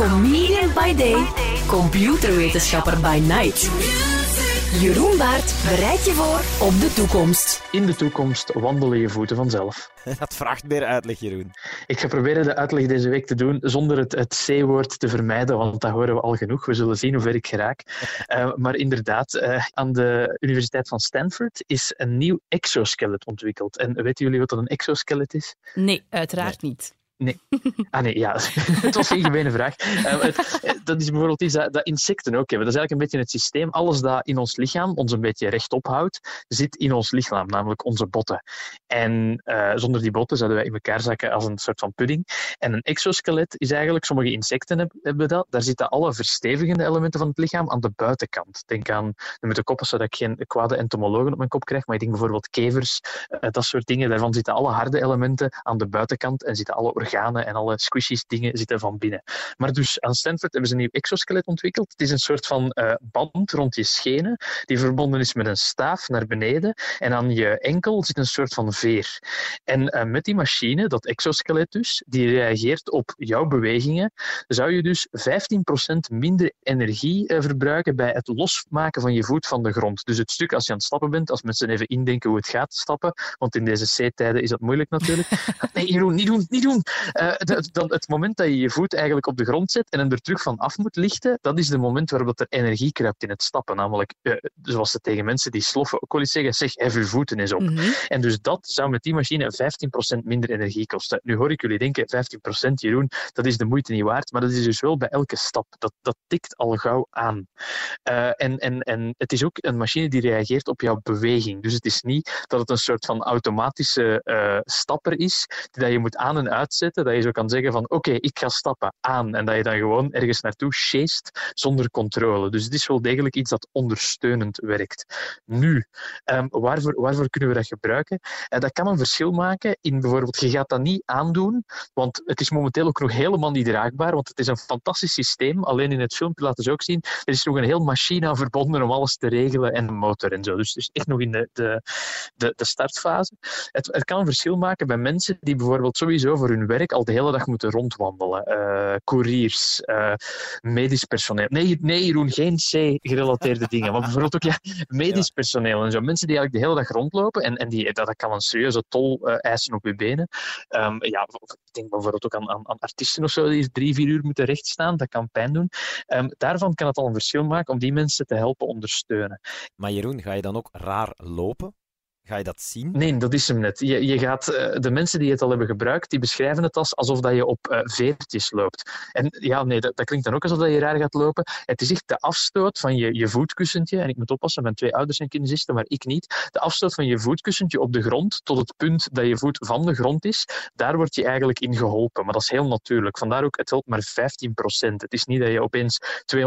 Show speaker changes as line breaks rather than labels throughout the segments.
Comedian by day, computerwetenschapper by night. Jeroen Baert bereidt je voor op de toekomst.
In de toekomst wandelen je voeten vanzelf.
Dat vraagt meer uitleg, Jeroen.
Ik ga proberen de uitleg deze week te doen zonder het, het C-woord te vermijden, want dat horen we al genoeg. We zullen zien hoe ver ik geraak. Uh, maar inderdaad, uh, aan de Universiteit van Stanford is een nieuw exoskelet ontwikkeld. En weten jullie wat een exoskelet is?
Nee, uiteraard nee. niet.
Nee. Ah nee, ja. het was een gemene vraag. Uh, het, eh, dat is bijvoorbeeld iets dat, dat, insecten ook hebben. Dat is eigenlijk een beetje het systeem. Alles dat in ons lichaam ons een beetje rechtop houdt, zit in ons lichaam, namelijk onze botten. En uh, zonder die botten zouden wij in elkaar zakken als een soort van pudding. En een exoskelet is eigenlijk, sommige insecten hebben dat, daar zitten alle verstevigende elementen van het lichaam aan de buitenkant. Denk aan, met de koppen zodat ik geen kwade entomologen op mijn kop krijg, maar ik denk bijvoorbeeld kevers, dat soort dingen. Daarvan zitten alle harde elementen aan de buitenkant en zitten alle organen organen en alle squishies dingen zitten van binnen. Maar dus aan Stanford hebben ze een nieuw exoskelet ontwikkeld. Het is een soort van uh, band rond je schenen die verbonden is met een staaf naar beneden en aan je enkel zit een soort van veer. En uh, met die machine, dat exoskelet dus, die reageert op jouw bewegingen, zou je dus 15% minder energie uh, verbruiken bij het losmaken van je voet van de grond. Dus het stuk als je aan het stappen bent, als mensen even indenken hoe het gaat stappen, want in deze C-tijden is dat moeilijk natuurlijk. Nee, Jeroen, niet doen, niet doen. Uh, dan het moment dat je je voet eigenlijk op de grond zet en hem er terug van af moet lichten, dat is het moment waarop er energie kruipt in het stappen. Namelijk, uh, zoals ze tegen mensen die sloffen ook wel eens zeggen, zeg, hef je voeten eens op. Mm -hmm. En dus dat zou met die machine 15% minder energie kosten. Nu hoor ik jullie denken, 15% Jeroen, dat is de moeite niet waard, maar dat is dus wel bij elke stap. Dat, dat tikt al gauw aan. Uh, en, en, en het is ook een machine die reageert op jouw beweging. Dus het is niet dat het een soort van automatische stapper is, die dat je moet aan- en uitzetten dat je zo kan zeggen van oké, ik ga stappen aan en dat je dan gewoon ergens naartoe sjeest zonder controle. Dus het is wel degelijk iets dat ondersteunend werkt. Nu, um, waarvoor, waarvoor kunnen we dat gebruiken? Uh, dat kan een verschil maken in bijvoorbeeld, je gaat dat niet aandoen, want het is momenteel ook nog helemaal niet draagbaar, want het is een fantastisch systeem. Alleen in het filmpje laten ze ook zien, er is nog een heel machine aan verbonden om alles te regelen en een motor en zo. Dus het is echt nog in de, de, de, de startfase. Het, het kan een verschil maken bij mensen die bijvoorbeeld sowieso voor hun werk al de hele dag moeten rondwandelen. Uh, couriers, uh, medisch personeel. Nee, nee, Jeroen, geen C-gerelateerde dingen. Maar bijvoorbeeld ook ja, medisch ja. personeel en zo. Mensen die eigenlijk de hele dag rondlopen en, en die, dat, dat kan een serieuze tol uh, eisen op je benen. Um, ja, ik denk bijvoorbeeld ook aan, aan, aan, artiesten of zo die drie, vier uur moeten rechtstaan. Dat kan pijn doen. Um, daarvan kan het al een verschil maken om die mensen te helpen ondersteunen.
Maar Jeroen, ga je dan ook raar lopen? Ga je dat zien?
Nee, dat is hem net. Je, je gaat, uh, de mensen die het al hebben gebruikt, die beschrijven het als alsof dat je op uh, veertjes loopt. En ja, nee, dat, dat, klinkt dan ook alsof dat je raar gaat lopen. Het is echt de afstoot van je, je voetkussentje. En ik moet oppassen, mijn twee ouders zijn kinesisten, maar ik niet. De afstoot van je voetkussentje op de grond tot het punt dat je voet van de grond is, daar word je eigenlijk in geholpen. Maar dat is heel natuurlijk. Vandaar ook, het helpt maar 15%. Het is niet dat je opeens 200%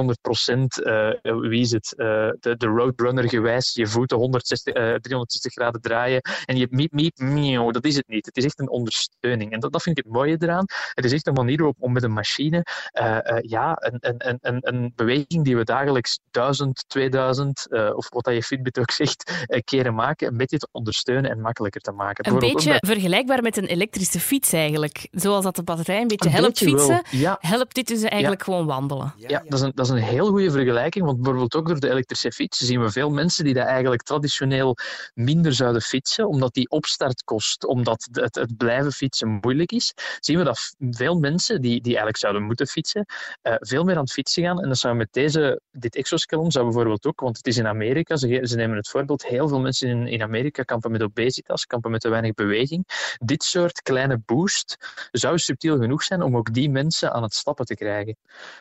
uh, wie is het, de, de roadrunner gewijs je voeten 160, 360 graden draaien en je miep, miep, miauw, dat is het niet. Het is echt een ondersteuning. En dat, dat vind ik het mooie eraan. Het is echt een manier om, om met een machine uh, uh, ja, een, een, een, een beweging die we dagelijks 1000, 2000 uh, of wat dat je Fitbit ook zegt, keren maken, een beetje te ondersteunen en makkelijker te maken.
Een beetje vergelijkbaar met een elektrische fiets eigenlijk. Zoals dat de batterij een beetje een helpt beetje fietsen, wel. helpt dit dus eigenlijk ja. gewoon wandelen.
Ja, ja, Dat, is een, dat is een heel goede vergelijking, want bijvoorbeeld ook door de elektrische fiets zien we veel mensen die dat eigenlijk traditioneel minder zouden fietsen, omdat die opstart kost, omdat het, het blijven fietsen moeilijk is, zien we dat veel mensen die, die eigenlijk zouden moeten fietsen, uh, veel meer aan het fietsen gaan. En dat zou met deze, dit exoskelon zou bijvoorbeeld ook, want het is in Amerika, ze, ze nemen het voorbeeld, heel veel mensen in, in Amerika kampen met obesitas, kampen met te weinig beweging. Dit soort kleine boost zou subtiel genoeg zijn om ook die mensen aan het stappen te krijgen.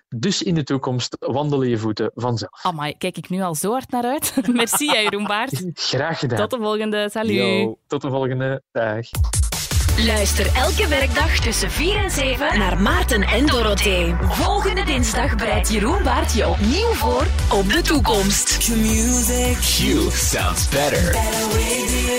Dus in de toekomst wandelen je voeten vanzelf.
Amai, kijk ik nu al zo hard naar uit. Merci, Jeroen Baart.
Graag gedaan.
Tot de volgende. Salut.
Yo, tot de volgende dag.
Luister elke werkdag tussen 4 en 7 naar Maarten en Dorothee. Volgende dinsdag bereidt Jeroen Baart je opnieuw voor op de toekomst.
Q sounds better. better